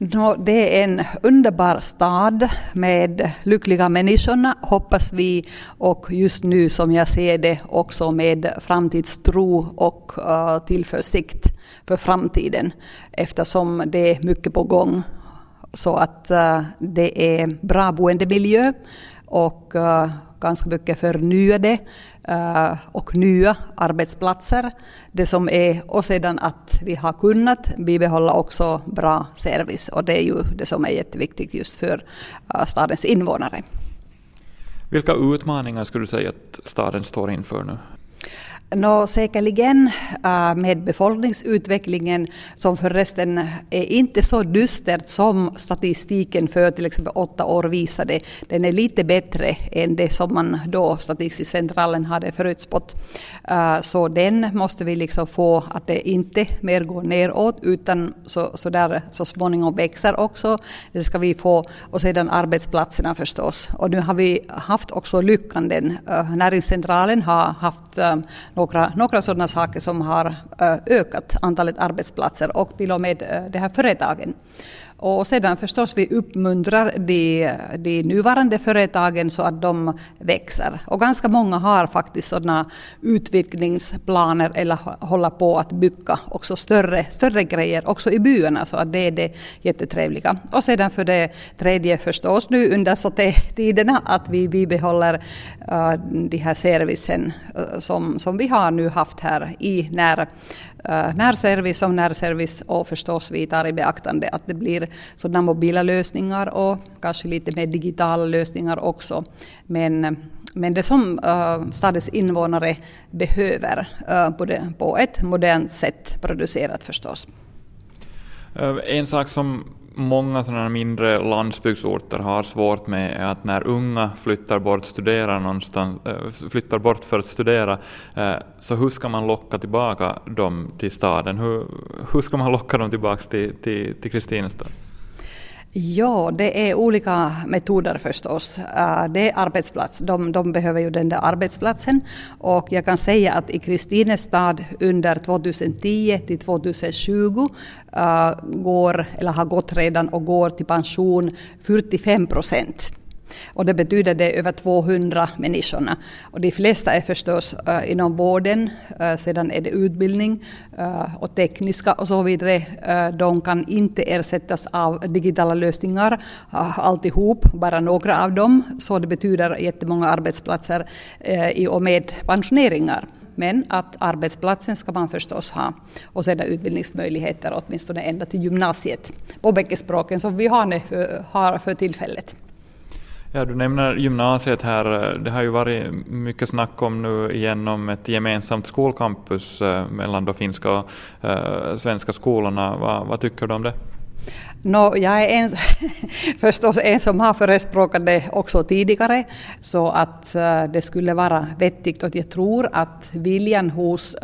No, det är en underbar stad med lyckliga människorna, hoppas vi, och just nu som jag ser det också med framtidstro och uh, tillförsikt för framtiden eftersom det är mycket på gång. Så att uh, det är bra boendemiljö och eh, ganska mycket förnyade eh, och nya arbetsplatser. Det som är, och sedan att vi har kunnat bibehålla också bra service och det är ju det som är jätteviktigt just för eh, stadens invånare. Vilka utmaningar skulle du säga att staden står inför nu? Nå, säkerligen äh, med befolkningsutvecklingen som förresten är inte så dystert som statistiken för till exempel åtta år visade. Den är lite bättre än det som man då Statistiska centralen hade förutspått. Äh, så den måste vi liksom få att det inte mer går neråt utan så, så där så småningom växer också. Det ska vi få. Och sedan arbetsplatserna förstås. Och nu har vi haft också lyckan. Den, äh, näringscentralen har haft några, några sådana saker som har eh, ökat antalet arbetsplatser och till och med eh, de här företagen. Och sedan förstås vi uppmuntrar de, de nuvarande företagen så att de växer. Och ganska många har faktiskt sådana utvidgningsplaner eller håller på att bygga också större, större grejer också i byarna så att det är det jättetrevliga. Och sedan för det tredje förstås nu under SOTE-tiderna att vi bibehåller uh, de här servicen uh, som, som vi har nu haft här i när Eh, närservice som närservice och förstås vi tar i beaktande att det blir sådana mobila lösningar och kanske lite mer digitala lösningar också. Men, men det som uh, stadens invånare behöver eh, uh, på, det, på ett modernt sätt producerat förstås. En sak som många sådana mindre landsbygdsorter har svårt med är att när unga flyttar bort, studerar någonstans, eh, flyttar bort för att studera, eh, så hur ska man locka tillbaka dem till staden? Hur, hur ska man locka dem tillbaka till, till, till Kristinestad? Ja, det är olika metoder förstås. Äh, det är arbetsplats. De, de, behöver ju den där arbetsplatsen. Och jag kan säga att i Kristinestad under 2010 till 2020 äh, går, eller har gått redan och går till pension 45 procent. Och det betyder det över 200 människorna. Och de flesta är förstås uh, inom vården, uh, sedan är det utbildning uh, och tekniska och så vidare. De kan inte ersättas av digitala lösningar alltihop, bara några av dem. Så det betyder jättemånga arbetsplatser i och med pensioneringar. Men att arbetsplatsen ska man förstås ha och sedan utbildningsmöjligheter åtminstone ända till gymnasiet på bägge språken som vi har för tillfället. Ja, du nämner gymnasiet här. Det har ju varit mycket snack om nu igen om ett gemensamt skolcampus eh, mellan de finska och eh, svenska skolorna. Vad, vad tycker du om det? No, jag är en, förstås en som har förespråkat det också tidigare, så att eh, det skulle vara vettigt och jag tror att viljan hos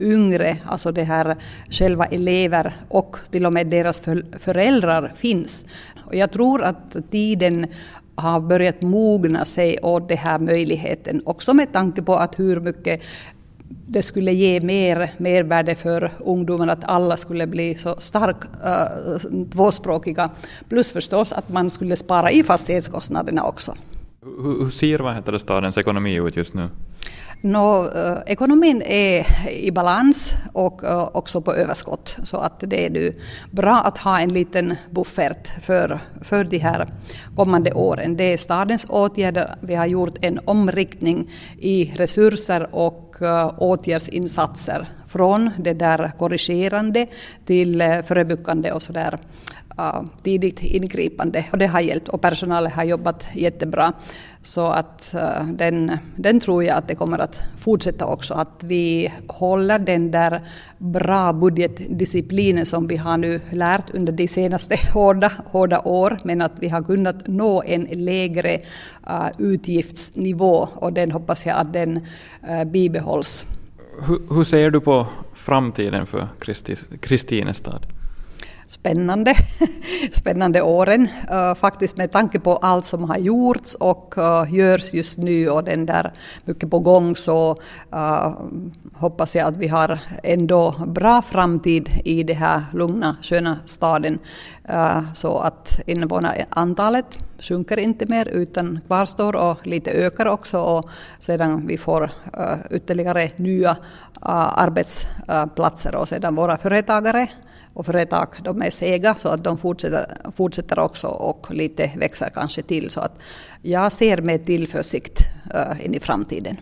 yngre, alltså det här själva elever och till och med deras föräldrar finns. Och jag tror att tiden har börjat mogna sig åt den här möjligheten, också med tanke på att hur mycket det skulle ge mer mervärde för ungdomarna att alla skulle bli så stark äh, tvåspråkiga. Plus förstås att man skulle spara i fastighetskostnaderna också. Hur, hur ser vad heter det, stadens ekonomi ut just nu? No, eh, ekonomin är i balans och eh, också på överskott. Så att det är nu bra att ha en liten buffert för, för de här kommande åren. Det är stadens åtgärder. Vi har gjort en omriktning i resurser och eh, åtgärdsinsatser från det där korrigerande till eh, förebyggande och sådär uh, tidigt ingripande och det har hjälpt och personalen har jobbat jättebra. Så att uh, den, den tror jag att det kommer att fortsätta också, att vi håller den där bra budgetdisciplinen som vi har nu lärt under de senaste hårda, hårda år, men att vi har kunnat nå en lägre uh, utgiftsnivå och den hoppas jag att den eh, bibehålls. Hur, hur ser du på framtiden för Kristinestad? Spännande, spännande åren. Eh, faktiskt med tanke på allt som har gjorts och eh, görs just nu och den där mycket på gång så eh, hoppas jag att vi har ändå bra framtid i den här lugna, sköna staden. så att invånarantalet sjunker inte mer utan kvarstår och lite ökar också och sedan vi får ytterligare nya arbetsplatser och sedan våra företagare och företag de är sega så att de fortsätter, fortsätter också och lite växer kanske till. Så att jag ser med tillförsikt eh, in i framtiden.